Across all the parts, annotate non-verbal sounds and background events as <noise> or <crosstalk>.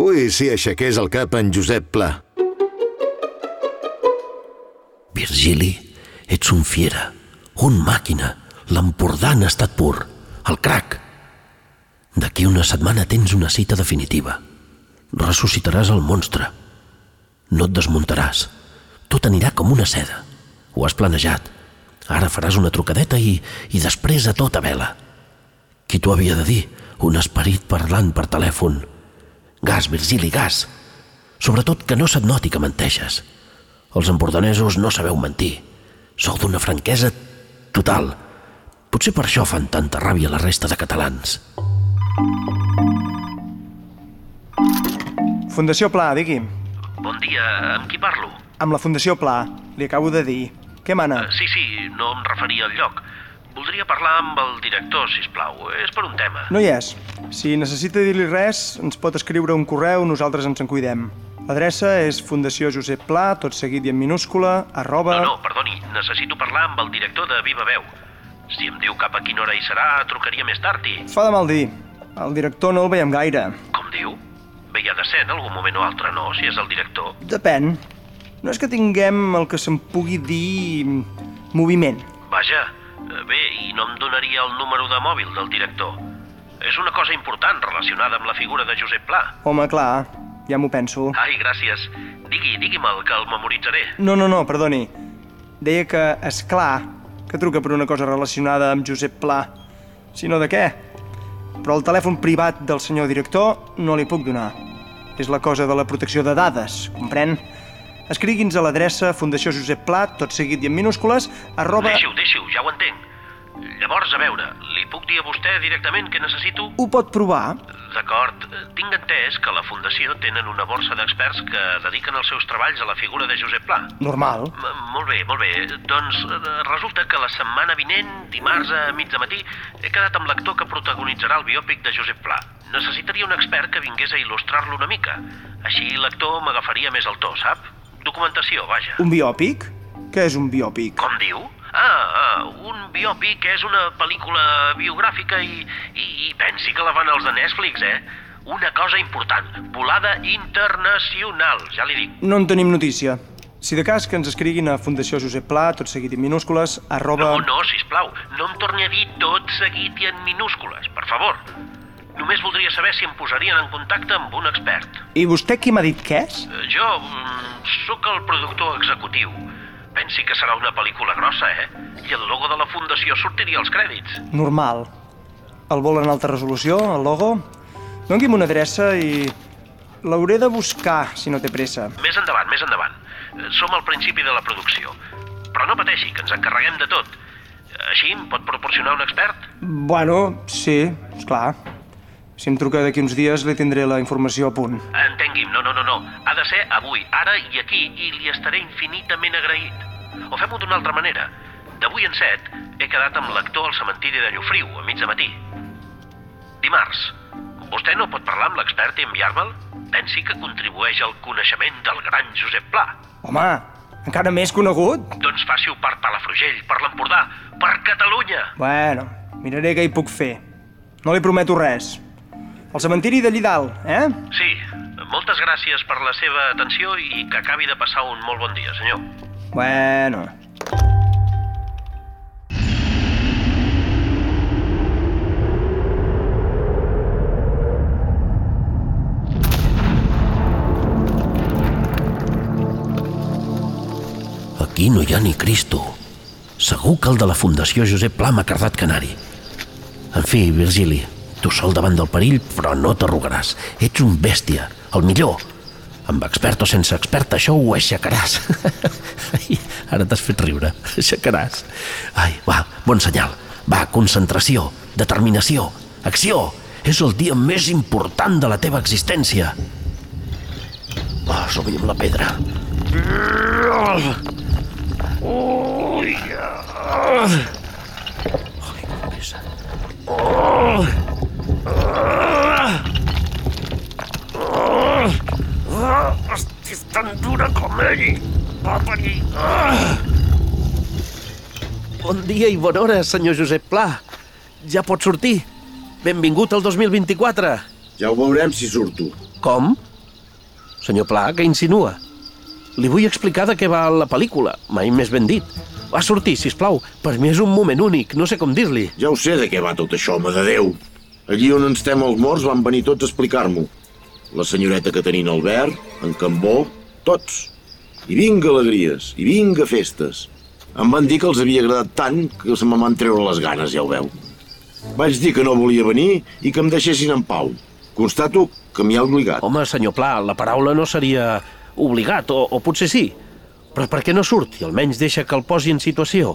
Ui, si aixequés el cap en Josep Pla. Virgili, ets un fiera, un màquina, l'Empordà en estat pur, el crac. D'aquí una setmana tens una cita definitiva. Ressuscitaràs el monstre. No et desmuntaràs. Tot anirà com una seda. Ho has planejat. Ara faràs una trucadeta i, i després a tota vela. Qui t'ho havia de dir? Un esperit parlant per telèfon. Gas, Virgili, gas. Sobretot que no se't noti que menteixes. Els empordanesos no sabeu mentir. Sou d'una franquesa total. Potser per això fan tanta ràbia la resta de catalans. Fundació Pla, digui. Bon dia, amb qui parlo? Amb la Fundació Pla, li acabo de dir. Què mana? Sí, sí, no em referia al lloc. Voldria parlar amb el director, si plau. És per un tema. No hi és. Si necessita dir-li res, ens pot escriure un correu, nosaltres ens en cuidem. L'adreça és Fundació Josep Pla, tot seguit i en minúscula, arroba... No, no, perdoni, necessito parlar amb el director de Viva Veu. Si em diu cap a quina hora hi serà, trucaria més tard i... Fa de mal dir. El director no el veiem gaire. Com diu? Bé, hi ha de ser en algun moment o altre, no? Si és el director. Depèn. No és que tinguem el que se'n pugui dir... moviment. Vaja, bé, i no em donaria el número de mòbil del director. És una cosa important relacionada amb la figura de Josep Pla. Home, clar, ja m'ho penso. Ai, gràcies. Digui, digui'm-el, que el memoritzaré. No, no, no, perdoni. Deia que, és clar, que truca per una cosa relacionada amb Josep Pla. Si no, de què? Però el telèfon privat del senyor director no li puc donar. És la cosa de la protecció de dades, comprèn? Escrigui'ns a l'adreça Fundació Josep Pla, tot seguit i en minúscules, arroba... Deixi-ho, deixi-ho, ja ho entenc. Llavors, a veure, li puc dir a vostè directament què necessito? Ho pot provar? D'acord. Tinc entès que a la Fundació tenen una borsa d'experts que dediquen els seus treballs a la figura de Josep Pla. Normal. M molt bé, molt bé. Doncs eh, resulta que la setmana vinent, dimarts a mig de matí, he quedat amb l'actor que protagonitzarà el biòpic de Josep Pla. Necessitaria un expert que vingués a il·lustrar-lo una mica. Així l'actor m'agafaria més el to, sap? Documentació, vaja. Un biòpic? Què és un biòpic? Com diu? Ah, ah, un biòpic és una pel·lícula biogràfica i, i, i pensi que la fan els de Netflix, eh? Una cosa important, volada internacional, ja li dic. No en tenim notícia. Si de cas que ens escriguin a Fundació Josep Pla, tot seguit en minúscules, arroba... No, no, sisplau, no em torni a dir tot seguit i en minúscules, per favor. Només voldria saber si em posarien en contacte amb un expert. I vostè qui m'ha dit que és? Eh, Jo mm, sóc el productor executiu. Pensi que serà una pel·lícula grossa, eh? I el logo de la fundació sortiria als crèdits. Normal. El vol en alta resolució, el logo? Doni'm una adreça i... L'hauré de buscar, si no té pressa. Més endavant, més endavant. Eh, Som al principi de la producció. Però no pateixi, que ens encarreguem de tot. Així em pot proporcionar un expert? Bueno, sí, és clar. Si em truca d'aquí uns dies li tindré la informació a punt. Entengui'm, no, no, no, no. Ha de ser avui, ara i aquí, i li estaré infinitament agraït. O fem-ho d'una altra manera. D'avui en set he quedat amb l'actor al cementiri de Llofriu, a mig de matí. Dimarts. Vostè no pot parlar amb l'expert i enviar-me'l? Pensi que contribueix al coneixement del gran Josep Pla. Home, encara més conegut? Doncs faci-ho per Palafrugell, per l'Empordà, per Catalunya. Bueno, miraré què hi puc fer. No li prometo res. El cementiri d'allí dalt, eh? Sí, moltes gràcies per la seva atenció i que acabi de passar un molt bon dia, senyor. Bueno. Aquí no hi ha ni Cristo. Segur que el de la Fundació Josep Pla m'ha cardat canari. En fi, Virgili, tu sol davant del perill, però no t'arrugaràs. Ets un bèstia, el millor. Amb expert o sense expert, això ho aixecaràs. <laughs> Ai, ara t'has fet riure. <laughs> Aixecaràs. Ai, va, bon senyal. Va, concentració, determinació, acció. És el dia més important de la teva existència. Va, som amb la pedra. Ui! Pesa. Oh! Ah! És tan dura com ell. Va venir. Ah! Bon dia i bona hora, senyor Josep Pla. Ja pot sortir. Benvingut al 2024. Ja ho veurem si surto. Com? Senyor Pla, què insinua? Li vull explicar de què va la pel·lícula, mai més ben dit. Va sortir, si plau. Per mi és un moment únic, no sé com dir-li. Ja ho sé de què va tot això, home de Déu. Allí on ens estem els morts van venir tots a explicar-m'ho. La senyoreta Caterina Albert, en Cambó, tots. I vinga alegries, i vinga festes. Em van dir que els havia agradat tant que se me'n van treure les ganes, ja ho veu. Vaig dir que no volia venir i que em deixessin en pau. Constato que m'hi ha obligat. Home, senyor Pla, la paraula no seria obligat, o, o potser sí. Però per què no surt i almenys deixa que el posi en situació?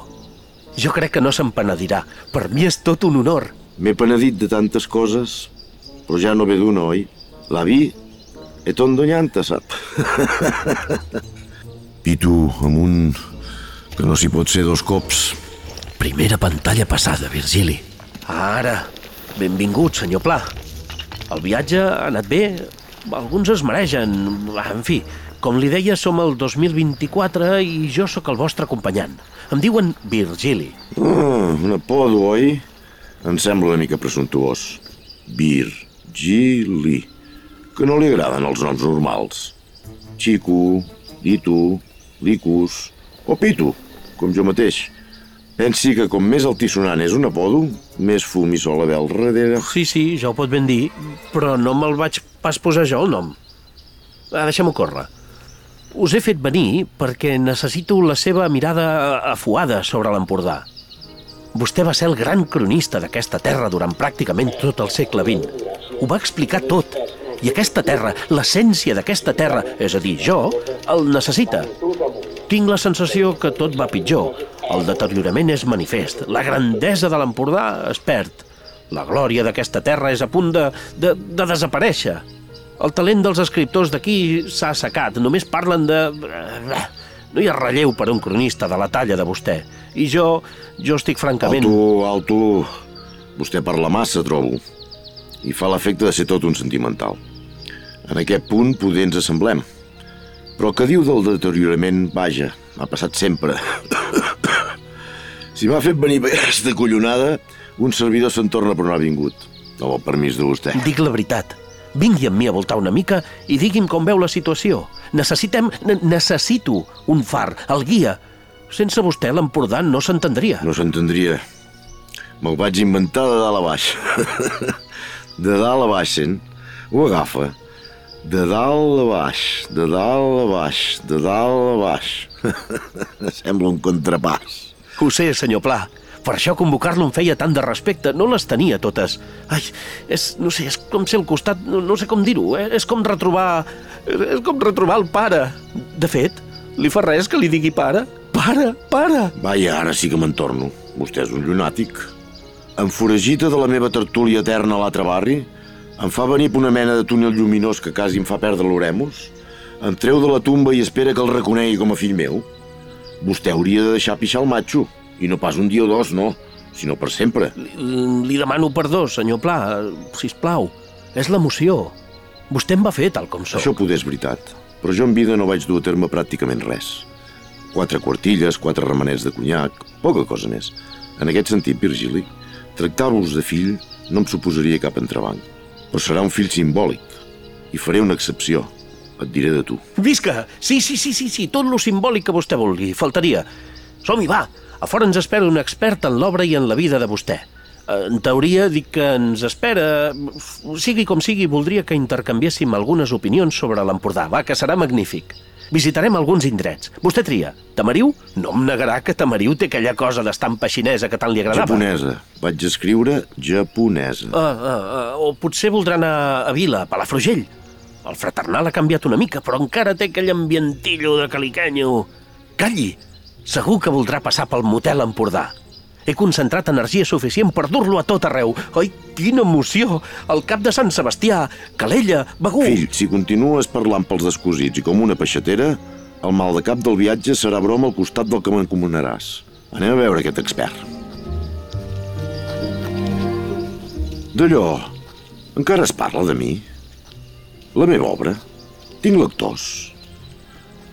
Jo crec que no se'n penedirà. Per mi és tot un honor. M'he penedit de tantes coses, però ja no ve d'una, oi? L'avi e tondonyanta, sap? <laughs> Pitu amunt, que no s'hi pot ser dos cops. Primera pantalla passada, Virgili. Ara, benvingut, senyor Pla. El viatge ha anat bé, alguns es mereixen. En fi, com li deia, som el 2024 i jo sóc el vostre acompanyant. Em diuen Virgili. Ah, un apodo, oi? Em sembla una mica presumptuós. Virgili. Que no li agraden els noms normals. Xico, Litu, Licus o Pitu, com jo mateix. Pensi que com més altisonant és un apodo, més fum i sol a al darrere. Sí, sí, ja ho pot ben dir, però no me'l vaig pas posar jo, el nom. Ah, Deixem-ho córrer. Us he fet venir perquè necessito la seva mirada afuada sobre l'Empordà. Vostè va ser el gran cronista d'aquesta terra durant pràcticament tot el segle XX. Ho va explicar tot. I aquesta terra, l'essència d'aquesta terra, és a dir, jo, el necessita. Tinc la sensació que tot va pitjor. El deteriorament és manifest. La grandesa de l'Empordà es perd. La glòria d'aquesta terra és a punt de, de, de desaparèixer. El talent dels escriptors d'aquí s'ha assecat. Només parlen de... No hi ha relleu per un cronista de la talla de vostè. I jo, jo estic francament... Alto, alto. Vostè parla massa, trobo. I fa l'efecte de ser tot un sentimental. En aquest punt poder ens assemblem. Però el que diu del deteriorament, vaja, m'ha passat sempre. si m'ha fet venir aquesta collonada, un servidor se'n torna per on ha vingut. Amb el permís de vostè. Dic la veritat. Vingui amb mi a voltar una mica i digui'm com veu la situació. Necessitem... ne- Necessito un far, el guia. Sense vostè l'Empordà no s'entendria. No s'entendria. Me'l vaig inventar de dalt a baix. <laughs> De dalt a baix, sent? Ho agafa. De dalt a baix, de dalt a baix, de dalt a baix. <laughs> Sembla un contrapàs. Ho sé, senyor Pla. Per això convocar-lo em feia tant de respecte. No les tenia totes. Ai, és, no sé, és com ser al costat... No, no sé com dir-ho. Eh? És com retrobar... És com retrobar el pare. De fet, li fa res que li digui pare? Pare, pare! Vaja, ara sí que me'n torno. Vostè és un llunàtic. Em foragita de la meva tertúlia eterna a l'altre barri, em fa venir per una mena de túnel lluminós que quasi em fa perdre l'oremus, em treu de la tumba i espera que el reconegui com a fill meu. Vostè hauria de deixar pixar el matxo, i no pas un dia o dos, no, sinó per sempre. Li, li demano perdó, senyor Pla, si plau. És l'emoció. Vostè em va fer tal com sóc. Això poder és veritat, però jo en vida no vaig dur a terme pràcticament res. Quatre quartilles, quatre remenets de conyac, poca cosa més. En aquest sentit, Virgili, tractar-vos de fill no em suposaria cap entrebanc, però serà un fill simbòlic, i faré una excepció. Et diré de tu. Visca! Sí, sí, sí, sí, sí, tot lo simbòlic que vostè vulgui. Faltaria. Som-hi, va! A fora ens espera un expert en l'obra i en la vida de vostè. En teoria, dic que ens espera... Sigui com sigui, voldria que intercanviéssim algunes opinions sobre l'Empordà. Va, que serà magnífic. Visitarem alguns indrets. Vostè tria. Tamariu? No em negarà que Tamariu té aquella cosa d'estampa xinesa que tant li agradava. Japonesa. Vaig escriure japonesa. Ah, ah, ah, o potser voldrà anar a Vila, a Palafrugell. El fraternal ha canviat una mica, però encara té aquell ambientillo de caliquenyo. Calli! Segur que voldrà passar pel motel Empordà. He concentrat energia suficient per dur-lo a tot arreu. Ai, quina emoció! El cap de Sant Sebastià, Calella, Begú... Fill, si continues parlant pels descosits i com una peixatera, el mal de cap del viatge serà broma al costat del que m'encomanaràs. Anem a veure aquest expert. D'allò, encara es parla de mi? La meva obra? Tinc lectors.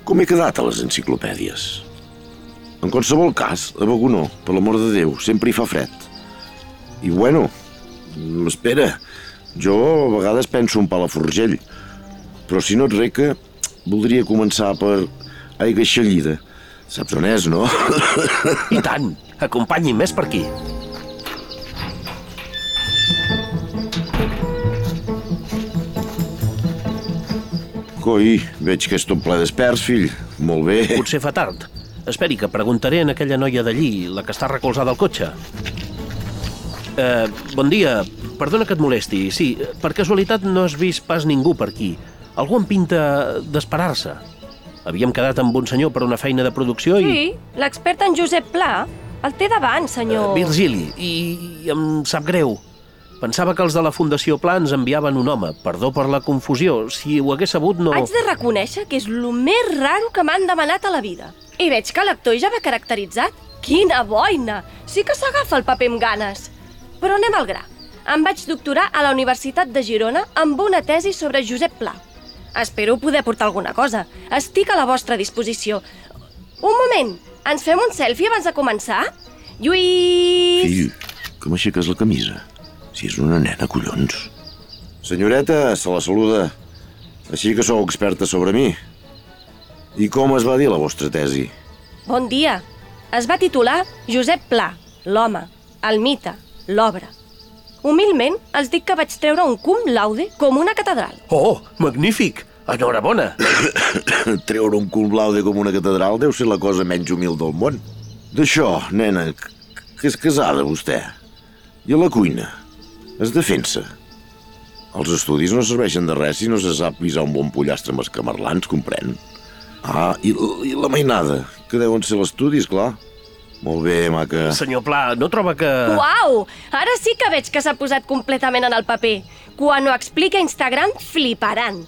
Com he quedat a les enciclopèdies? En qualsevol cas, a Begú no, per l'amor de Déu, sempre hi fa fred. I bueno, espera, jo a vegades penso en Palafrugell, Però si no et reca, voldria començar per aigua xallida. Saps on és, no? I tant! Acompanyi'm més per aquí. Coi, veig que és tot ple d'esperts, fill. Molt bé. Potser fa tard. Esperi, que preguntaré a aquella noia d'allí, la que està recolzada al cotxe. Eh, bon dia. Perdona que et molesti. Sí, per casualitat no has vist pas ningú per aquí. Algú em pinta d'esperar-se. Havíem quedat amb un senyor per una feina de producció i... Sí, l'expert en Josep Pla. El té davant, senyor. Virgili, i, i em sap greu. Pensava que els de la Fundació Pla ens enviaven un home. Perdó per la confusió. Si ho hagués sabut, no... Haig de reconèixer que és el més raro que m'han demanat a la vida. I veig que l'actor ja va caracteritzat. Quina boina! Sí que s'agafa el paper amb ganes. Però anem al gra. Em vaig doctorar a la Universitat de Girona amb una tesi sobre Josep Pla. Espero poder portar alguna cosa. Estic a la vostra disposició. Un moment, ens fem un selfie abans de començar? Lluís... Fill, que m'aixeques la camisa. Si és una nena, collons. Senyoreta, se la saluda. Així que sou experta sobre mi. I com es va dir la vostra tesi? Bon dia. Es va titular Josep Pla, l'home, el mite, l'obra. Humilment, els dic que vaig treure un cum laude com una catedral. Oh, magnífic! Enhorabona! <coughs> Treure un cul blau de com una catedral deu ser la cosa menys humil del món. D'això, nena, que és casada, vostè. I a la cuina? Es defensa. Els estudis no serveixen de res si no se sap visar un bon pollastre amb escamarlans, comprèn? Ah, i, i la mainada, que deuen ser l'estudis, clar. Molt bé, maca. Senyor Pla, no troba que... Uau! Ara sí que veig que s'ha posat completament en el paper. Quan ho explica Instagram, fliparan.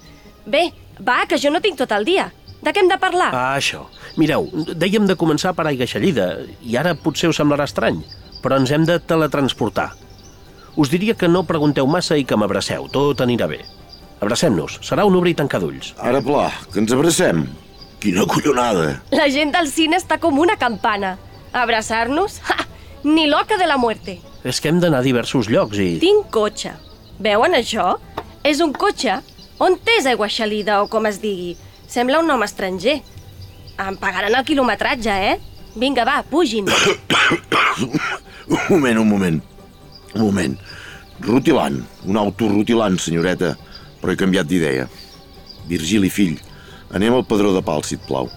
Bé, va, que jo no tinc tot el dia. De què hem de parlar? Ah, això. Mireu, dèiem de començar per aigua xallida, i ara potser us semblarà estrany, però ens hem de teletransportar. Us diria que no pregunteu massa i que m'abraceu, tot anirà bé. Abracem-nos, serà un obrir i tancar d'ulls. Ara, pla, que ens abracem. Quina collonada. La gent del cine està com una campana. Abraçar-nos? <laughs> Ha! Ni loca de la muerte. És que hem d'anar a diversos llocs i... Tinc cotxe. Veuen això? És un cotxe. On és aigua xalida o com es digui? Sembla un nom estranger. Em pagaran el quilometratge, eh? Vinga, va, pugin. <coughs> Un moment, un moment. Un moment. Rutilant. Un auto rutilant, senyoreta. Però he canviat d'idea. Virgili, fill, anem al Padró de Pal, si et plau.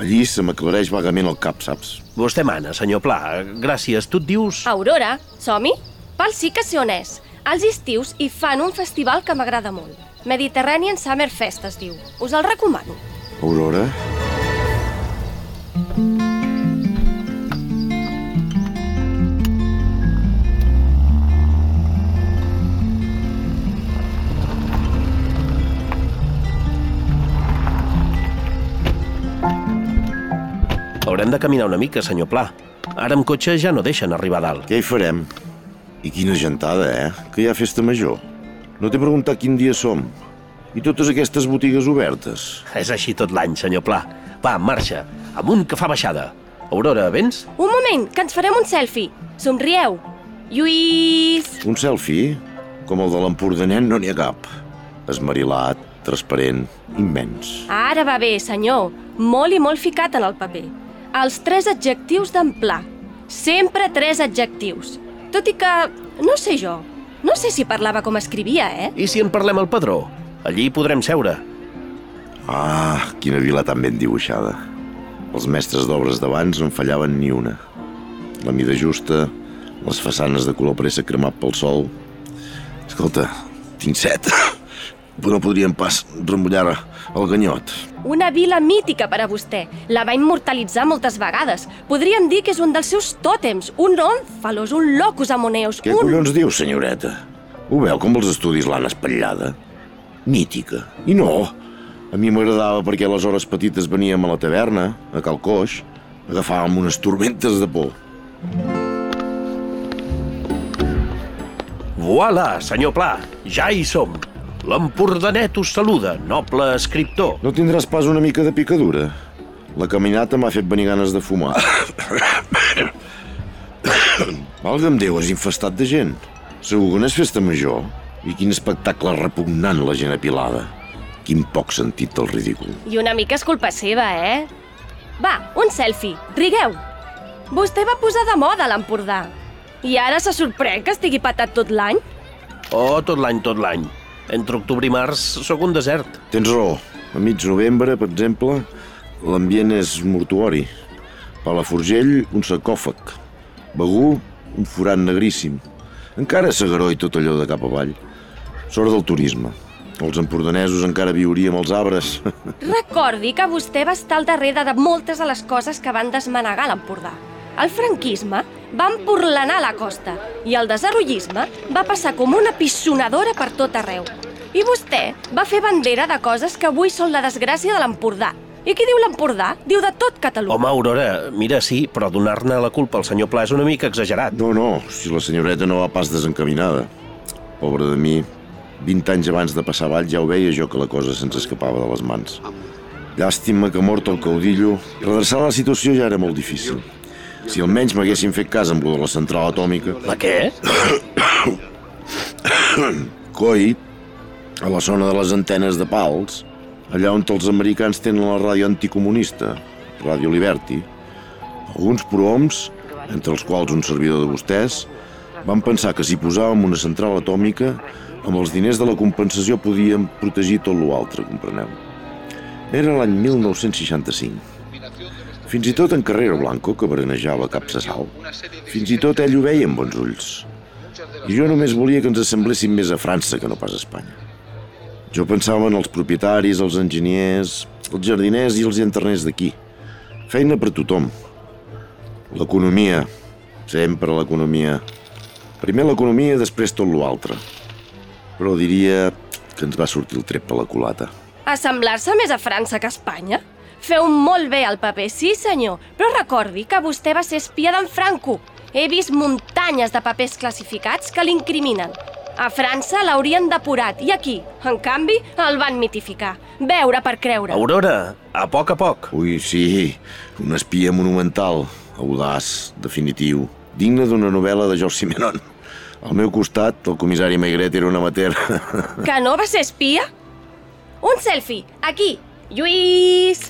Allí se m'aclareix vagament el cap, saps? Vostè mana, senyor Pla. Gràcies. Tu et dius... Aurora, som-hi? Pal sí que sé on és. Als estius hi fan un festival que m'agrada molt. Mediterranean Summer Fest es diu. Us el recomano. Aurora? Haurem de caminar una mica, senyor Pla. Ara amb cotxe ja no deixen arribar a dalt. Què hi farem? I quina gentada, eh? Que hi ha festa major. No t'he preguntat quin dia som. I totes aquestes botigues obertes. És així tot l'any, senyor Pla. Va, en marxa. Amunt que fa baixada. Aurora, vens? Un moment, que ens farem un selfie. Somrieu. Lluís... Un selfie? Com el de l'Empordanet no n'hi ha cap. Esmarilat, transparent, immens. Ara va bé, senyor. Molt i molt ficat en el paper. Els tres adjectius d'en Pla. Sempre tres adjectius. Tot i que, no sé jo, no sé si parlava com escrivia, eh? I si en parlem al padró? Allí podrem seure. Ah, quina vila tan ben dibuixada. Els mestres d'obres d'abans no en fallaven ni una. La mida justa, les façanes de color pressa cremat pel sol. Escolta, tinc set. Però no podríem pas remullar el ganyot. Una vila mítica per a vostè. La va immortalitzar moltes vegades. Podríem dir que és un dels seus tòtems, un ònfalos, un locus amoneus, Què un... collons diu, senyoreta? Ho veu com els estudis l'han espatllada? Mítica. I no. A mi m'agradava perquè aleshores petites veníem a la taverna, a Cal Coix, agafàvem unes tormentes de por. Voilà, senyor Pla, ja hi som. L'Empordanet us saluda, noble escriptor. No tindràs pas una mica de picadura? La caminata m'ha fet venir ganes de fumar. <coughs> Valga'm Déu, és infestat de gent. Segur que no és festa major. I quin espectacle repugnant la gent apilada. Quin poc sentit del ridícul. I una mica és culpa seva, eh? Va, un selfie. Rigueu. Vostè va posar de moda l'Empordà. I ara se sorprèn que estigui patat tot l'any? Oh, tot l'any, tot l'any. Entre octubre i març sóc un desert. Tens raó. A mig novembre, per exemple, l'ambient és mortuori. Palafrugell, un sarcòfag. Begú, un forat negríssim. Encara Segaró i tot allò de cap avall. Sort del turisme. Els empordanesos encara viuríem als arbres. <laughs> Recordi que vostè va estar al darrere de moltes de les coses que van desmanegar l'Empordà. El franquisme va empurlanar la costa i el desarrollisme va passar com una pissonadora per tot arreu. I vostè va fer bandera de coses que avui són la desgràcia de l'Empordà. I qui diu l'Empordà? Diu de tot Catalunya. Home, Aurora, mira, sí, però donar-ne la culpa al senyor Pla és una mica exagerat. No, no, si la senyoreta no va pas desencaminada. Pobre de mi, 20 anys abans de passar avall ja ho veia jo que la cosa se'ns escapava de les mans. Llàstima que mort el caudillo, redreçar la situació ja era molt difícil. Si almenys m'haguessin fet cas amb lo de la central atòmica... La què? <coughs> Coi, a la zona de les antenes de pals, allà on els americans tenen la ràdio anticomunista, Ràdio Liberty, alguns prohoms, entre els quals un servidor de vostès, van pensar que si posàvem una central atòmica, amb els diners de la compensació podíem protegir tot l'altre, compreneu? Era l'any 1965. Fins i tot en Carrero Blanco, que berenejava cap sal, fins i tot ell ho veia amb bons ulls. I jo només volia que ens assembléssim més a França que no pas a Espanya. Jo pensava en els propietaris, els enginyers, els jardiners i els interners d'aquí. Feina per tothom. L'economia. Sempre l'economia. Primer l'economia, després tot l'altre. Però diria que ens va sortir el tret per la culata. Assemblar-se més a França que a Espanya? Feu molt bé el paper, sí senyor, però recordi que vostè va ser espia d'en Franco. He vist muntanyes de papers classificats que l'incriminen. A França l'haurien depurat i aquí, en canvi, el van mitificar. Veure per creure. Aurora, a poc a poc. Ui, sí, un espia monumental, audaç, definitiu, digne d'una novel·la de George Simenon. Al meu costat, el comissari Maigret era un amateur. Que no va ser espia? Un selfie, aquí. Lluís!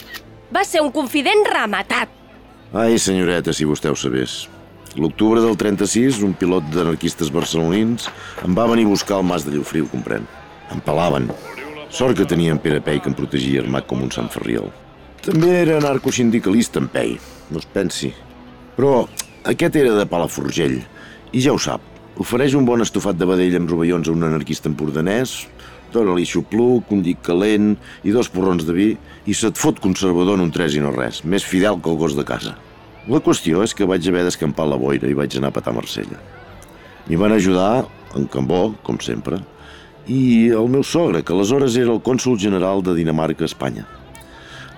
Va ser un confident rematat. Ai, senyoreta, si vostè ho sabés. L'octubre del 36, un pilot d'anarquistes barcelonins em va venir a buscar al mas de Llofriu, comprèn. Em pelaven. Sort que tenia en Pere Pei que em protegia armat com un Sant Ferriol. També era anarcosindicalista en Pei, no es pensi. Però aquest era de Palafrugell, i ja ho sap. Ofereix un bon estofat de vedell amb rovellons a un anarquista empordanès, dóna-li xupluc, un llit calent i dos porrons de vi i se't fot conservador en un tres i no res, més fidel que el gos de casa. La qüestió és que vaig haver d'escampar la boira i vaig anar a petar Marsella. M'hi van ajudar, en Cambó, com sempre, i el meu sogre, que aleshores era el cònsul general de Dinamarca a Espanya.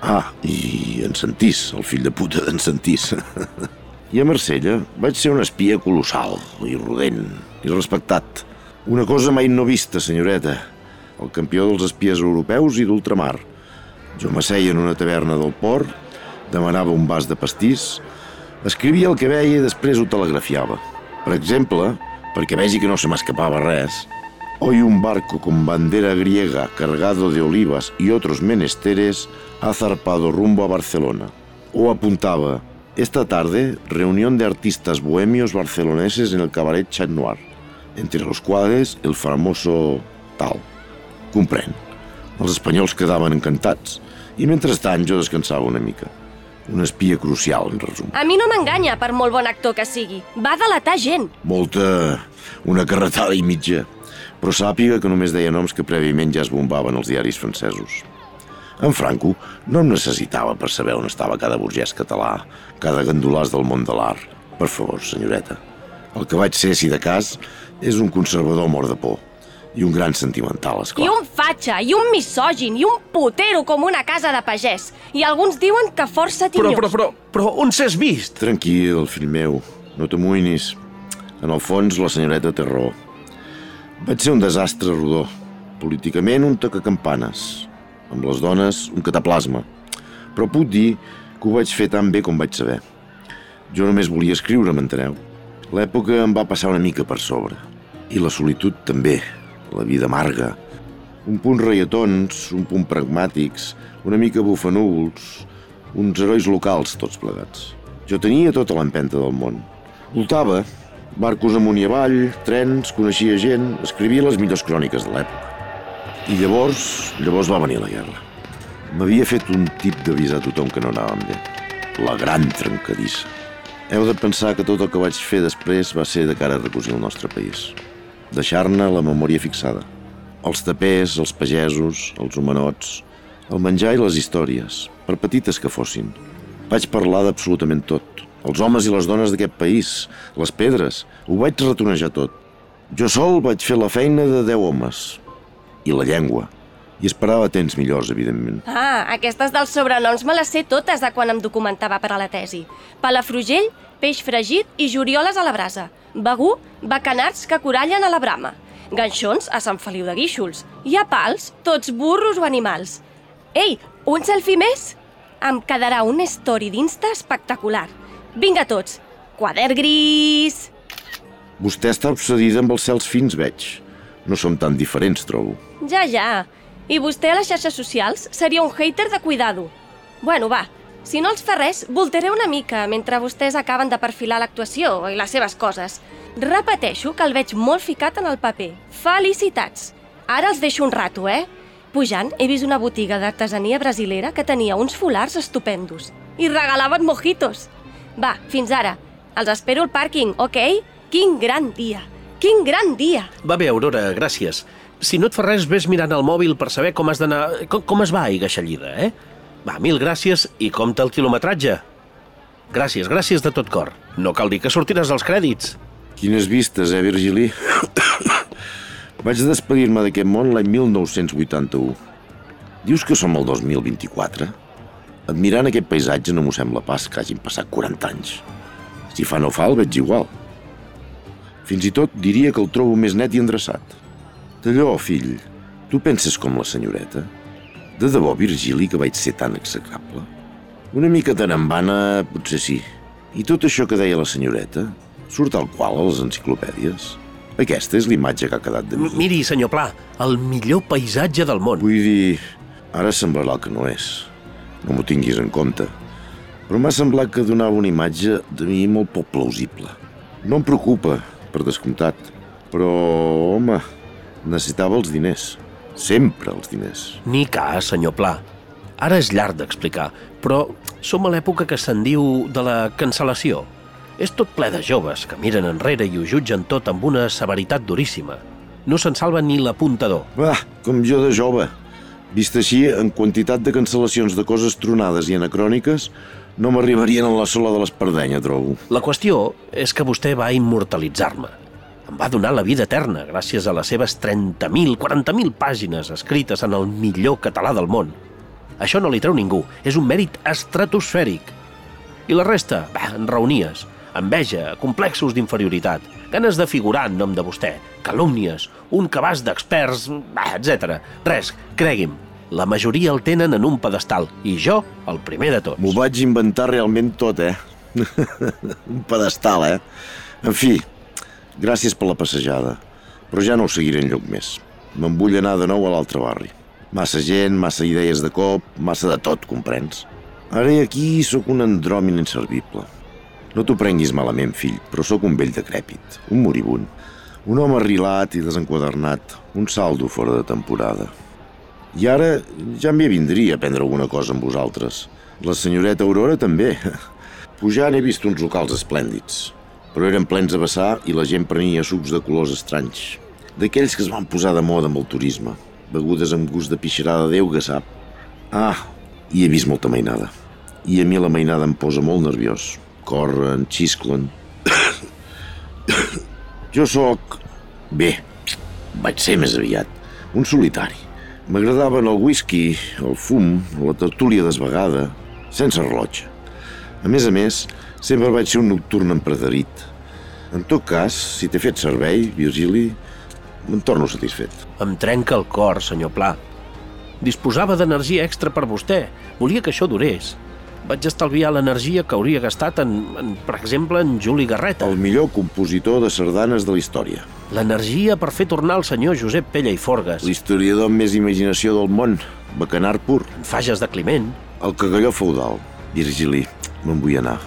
Ah, i en Santís, el fill de puta d'en Santís. <laughs> I a Marsella vaig ser un espia colossal i rodent i respectat. Una cosa mai no vista, senyoreta. El campió dels espies europeus i d'ultramar. Jo m'asseia en una taverna del port, demanava un vas de pastís, escrivia el que veia i després ho telegrafiava. Per exemple, perquè vegi que no se m'escapava res, Hoy un barco con bandera griega cargado de olivas y otros menesteres ha zarpado rumbo a Barcelona. O apuntaba, esta tarde, reunión de artistas bohemios barceloneses en el cabaret Chat Noir, entre los cuales el famoso tal. Comprèn. Els espanyols quedaven encantats i mentrestant jo descansava una mica. Un espia crucial, en resum. A mi no m'enganya, per molt bon actor que sigui. Va delatar gent. Molta... una carretada i mitja. Però sàpiga que només deia noms que prèviament ja es bombaven als diaris francesos. En Franco no em necessitava per saber on estava cada burgès català, cada gandolàs del món de l'art. Per favor, senyoreta. El que vaig ser, si de cas, és un conservador mort de por. I un gran sentimental, I esclar. un fatxa, i un misògin, i un putero com una casa de pagès. I alguns diuen que força Però, tinyós. però, però, però on s'has vist? Tranquil, fill meu, no t'amoïnis. En el fons, la senyoreta té raó. Vaig ser un desastre rodó. Políticament, un tacacampanes. Amb les dones, un cataplasma. Però puc dir que ho vaig fer tan bé com vaig saber. Jo només volia escriure, m'enteneu? L'època em va passar una mica per sobre. I la solitud també, la vida amarga. Un punt reietons, un punt pragmàtics, una mica bufanúvols, uns herois locals tots plegats. Jo tenia tota l'empenta del món. Voltava, barcos amunt i avall, trens, coneixia gent, escrivia les millors cròniques de l'època. I llavors, llavors va venir la guerra. M'havia fet un tip d'avisar tothom que no anàvem bé. La gran trencadissa. Heu de pensar que tot el que vaig fer després va ser de cara a recosir el nostre país. Deixar-ne la memòria fixada. Els tapers, els pagesos, els humanots, el menjar i les històries, per petites que fossin. Vaig parlar d'absolutament tot. Els homes i les dones d'aquest país, les pedres, ho vaig retonejar tot. Jo sol vaig fer la feina de deu homes. I la llengua. I esperava temps millors, evidentment. Ah, aquestes dels sobrenoms me les sé totes de quan em documentava per a la tesi. Palafrugell, peix fregit i jorioles a la brasa. Begú, bacanats que corallen a la brama. Ganxons a Sant Feliu de Guíxols. I a pals, tots burros o animals. Ei, un selfie més? Em quedarà un story d'Insta espectacular. Vinga tots, quadern gris... Vostè està obsedida amb els cels fins, veig. No som tan diferents, trobo. Ja, ja. I vostè a les xarxes socials seria un hater de cuidado. Bueno, va, si no els fa res, voltaré una mica mentre vostès acaben de perfilar l'actuació i les seves coses. Repeteixo que el veig molt ficat en el paper. Felicitats! Ara els deixo un rato, eh? Pujant, he vist una botiga d'artesania brasilera que tenia uns folars estupendos. I regalaven mojitos. Va, fins ara. Els espero al pàrquing, ok? Quin gran dia! Quin gran dia! Va bé, Aurora, gràcies. Si no et fa res, ves mirant el mòbil per saber com has d'anar... Com, com es va a Igaixallida, eh? Va, mil gràcies i compta el quilometratge. Gràcies, gràcies de tot cor. No cal dir que sortiràs als crèdits. Quines vistes, eh, Virgili? Vaig despedir-me d'aquest món l'any 1981. Dius que som el 2024? Admirant aquest paisatge no m'ho sembla pas que hagin passat 40 anys. Si fa no fa, el veig igual. Fins i tot diria que el trobo més net i endreçat. D'allò, fill, tu penses com la senyoreta? De debò, Virgili, que vaig ser tan execrable? Una mica vana, potser sí. I tot això que deia la senyoreta? Surt al qual a les enciclopèdies? Aquesta és l'imatge que ha quedat de mi. Miri, senyor Pla, el millor paisatge del món. Vull dir, ara semblarà el que no és. No m'ho tinguis en compte. Però m'ha semblat que donava una imatge de mi molt poc plausible. No em preocupa, per descomptat. Però, home, necessitava els diners. Sempre els diners. Ni cas, senyor Pla. Ara és llarg d'explicar, però som a l'època que se'n diu de la cancel·lació. És tot ple de joves que miren enrere i ho jutgen tot amb una severitat duríssima. No se'n salva ni l'apuntador. Va, com jo de jove. Vist així, en quantitat de cancel·lacions de coses tronades i anacròniques, no m'arribarien a la sola de l'espardenya, trobo. La qüestió és que vostè va immortalitzar-me. Va donar la vida eterna gràcies a les seves 30.000, 40.000 pàgines escrites en el millor català del món. Això no li treu ningú, és un mèrit estratosfèric. I la resta, va, en reunies, enveja, complexos d'inferioritat, ganes de figurar en nom de vostè, calúmnies, un cabàs d'experts, etc. Res, cregui'm, la majoria el tenen en un pedestal, i jo, el primer de tots. M'ho vaig inventar realment tot, eh? <laughs> un pedestal, eh? En fi, gràcies per la passejada, però ja no ho seguiré enlloc més. Me'n vull anar de nou a l'altre barri. Massa gent, massa idees de cop, massa de tot, comprens? Ara i aquí sóc un andròmin inservible. No t'ho prenguis malament, fill, però sóc un vell decrèpit, un moribund, un home rilat i desenquadernat, un saldo fora de temporada. I ara ja m'hi vindria a prendre alguna cosa amb vosaltres. La senyoreta Aurora també. <laughs> Pujant he vist uns locals esplèndids, però eren plens a vessar i la gent prenia sucs de colors estranys. D'aquells que es van posar de moda amb el turisme, begudes amb gust de pixarada Déu que sap. Ah, i he vist molta mainada. I a mi la mainada em posa molt nerviós corren, xisclen. <coughs> jo sóc... Bé, vaig ser més aviat, un solitari. M'agradaven el whisky, el fum, la tertúlia desvegada, sense rellotge. A més a més, sempre vaig ser un nocturn empredarit. En tot cas, si t'he fet servei, Virgili, me'n torno satisfet. Em trenca el cor, senyor Pla. Disposava d'energia extra per vostè. Volia que això durés. Vaig estalviar l'energia que hauria gastat en, en, per exemple, en Juli Garreta. El millor compositor de sardanes de la història. L'energia per fer tornar el senyor Josep Pella i Forgues. L'historiador amb més imaginació del món. Bacanar pur. En Fages de Climent. El cagalló feudal. Virgili, me'n vull anar.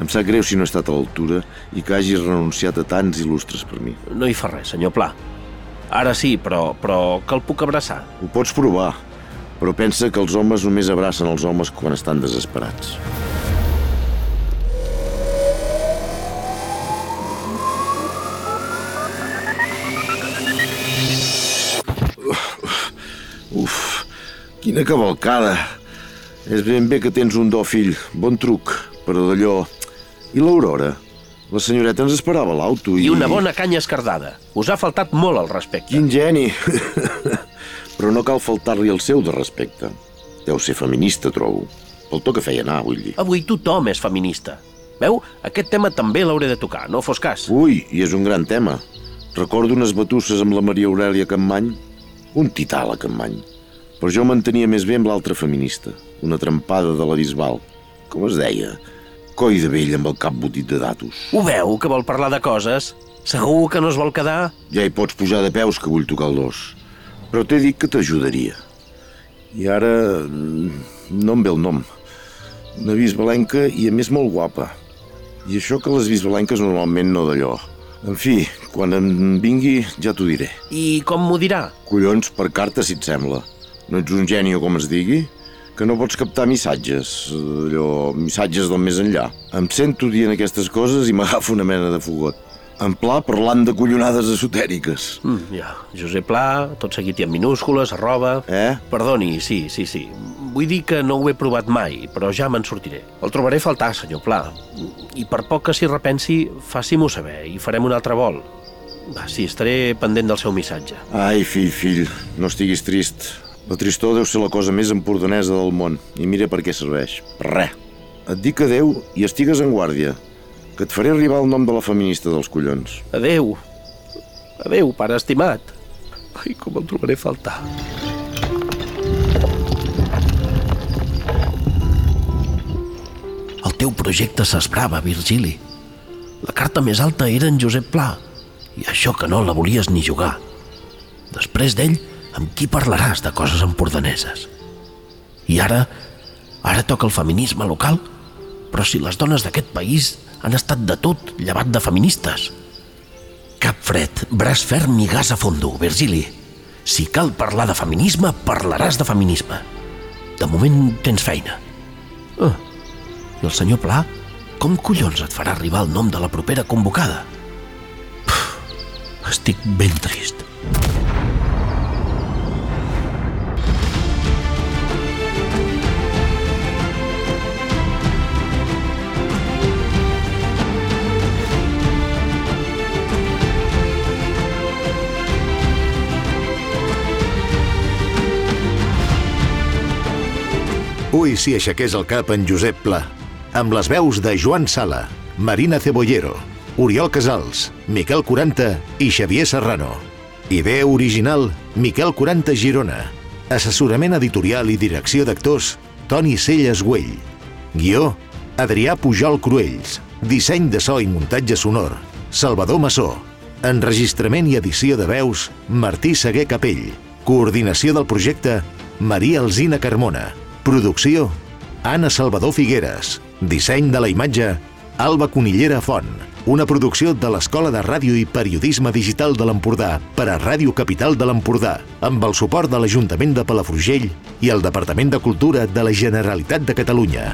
Em sap greu si no he estat a l'altura i que hagis renunciat a tants il·lustres per mi. No hi fa res, senyor Pla. Ara sí, però, però que el puc abraçar. Ho pots provar, però pensa que els homes només abracen els homes quan estan desesperats. Uf, quina cavalcada. És ben bé que tens un do, fill. Bon truc, però d'allò... I l'Aurora? La senyoreta ens esperava l'auto i... I una bona canya escardada. Us ha faltat molt al respecte. Quin geni! <laughs> Però no cal faltar-li el seu de respecte. Deu ser feminista, trobo. Pel to que feia anar, vull dir. Avui tothom és feminista. Veu? Aquest tema també l'hauré de tocar, no fos cas. Ui, i és un gran tema. Recordo unes batusses amb la Maria Aurelia Campmany. Un tità, la Campmany. Però jo m'entenia més bé amb l'altra feminista, una trempada de la Bisbal. Com es deia? Coi de vell amb el cap botit de datos. Ho veu, que vol parlar de coses? Segur que no es vol quedar? Ja hi pots pujar de peus, que vull tocar el dos. Però t'he dit que t'ajudaria. I ara... mm, no em ve el nom. Una bisbalenca i a més molt guapa. I això que les bisbalenques normalment no d'allò. En fi, quan em vingui ja t'ho diré. I com m'ho dirà? Collons, per carta, si et sembla. No ets un geni o com es digui? Que no pots captar missatges, allò, missatges del més enllà. Em sento dient aquestes coses i m'agafo una mena de fogot. En pla parlant de collonades esotèriques. Mm, ja, Josep Pla, tot seguit i en minúscules, arroba... Eh? Perdoni, sí, sí, sí. Vull dir que no ho he provat mai, però ja me'n sortiré. El trobaré a faltar, senyor Pla. I per poc que s'hi repensi, faci-m'ho saber i farem un altre vol. Va, sí, estaré pendent del seu missatge. Ai, fill, fill, no estiguis trist. La tristor deu ser la cosa més empordanesa del món. I mira per què serveix. Per res. Et dic adeu i estigues en guàrdia. Que et faré arribar el nom de la feminista dels collons. Adeu. Adeu, pare estimat. Ai, com el trobaré a faltar. El teu projecte s'esbrava, Virgili. La carta més alta era en Josep Pla, i això que no la volies ni jugar. Després d'ell, amb qui parlaràs de coses empordaneses? I ara, ara toca el feminisme local? Però si les dones d'aquest país han estat de tot llevat de feministes. Cap fred, braç ferm i gas a fondo, Virgili. Si cal parlar de feminisme, parlaràs de feminisme. De moment tens feina. Ah, i el senyor Pla, com collons et farà arribar el nom de la propera convocada? Puf, estic ben trist. Ui, si aixequés el cap en Josep Pla, amb les veus de Joan Sala, Marina Cebollero, Oriol Casals, Miquel Quaranta i Xavier Serrano. Idea original, Miquel Quaranta Girona. Assessorament editorial i direcció d'actors, Toni Celles Güell. Guió, Adrià Pujol Cruells. Disseny de so i muntatge sonor, Salvador Massó. Enregistrament i edició de veus, Martí Seguer Capell. Coordinació del projecte, Maria Alzina Carmona. Producció, Anna Salvador Figueres. Disseny de la imatge, Alba Conillera Font. Una producció de l'Escola de Ràdio i Periodisme Digital de l'Empordà per a Ràdio Capital de l'Empordà, amb el suport de l'Ajuntament de Palafrugell i el Departament de Cultura de la Generalitat de Catalunya.